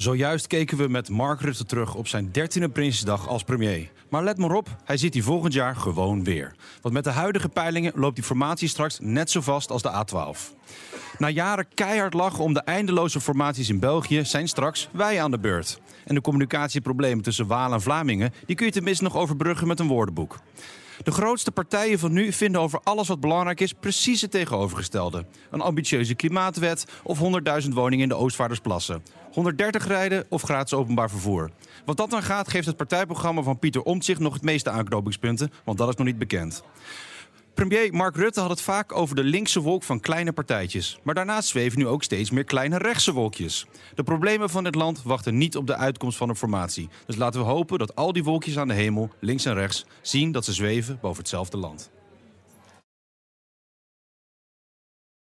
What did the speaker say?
Zojuist keken we met Mark Rutte terug op zijn 13e Prinsjesdag als premier. Maar let maar op, hij zit hier volgend jaar gewoon weer. Want met de huidige peilingen loopt die formatie straks net zo vast als de A12. Na jaren keihard lachen om de eindeloze formaties in België zijn straks wij aan de beurt. En de communicatieproblemen tussen Waal en Vlamingen die kun je tenminste nog overbruggen met een woordenboek. De grootste partijen van nu vinden over alles wat belangrijk is precies het tegenovergestelde. Een ambitieuze klimaatwet of 100.000 woningen in de Oostvaardersplassen. 130 rijden of gratis openbaar vervoer. Wat dat dan gaat, geeft het partijprogramma van Pieter Omtzigt nog het meeste aanknopingspunten, want dat is nog niet bekend. Premier Mark Rutte had het vaak over de linkse wolk van kleine partijtjes. Maar daarnaast zweven nu ook steeds meer kleine rechtse wolkjes. De problemen van het land wachten niet op de uitkomst van een formatie. Dus laten we hopen dat al die wolkjes aan de hemel, links en rechts, zien dat ze zweven boven hetzelfde land.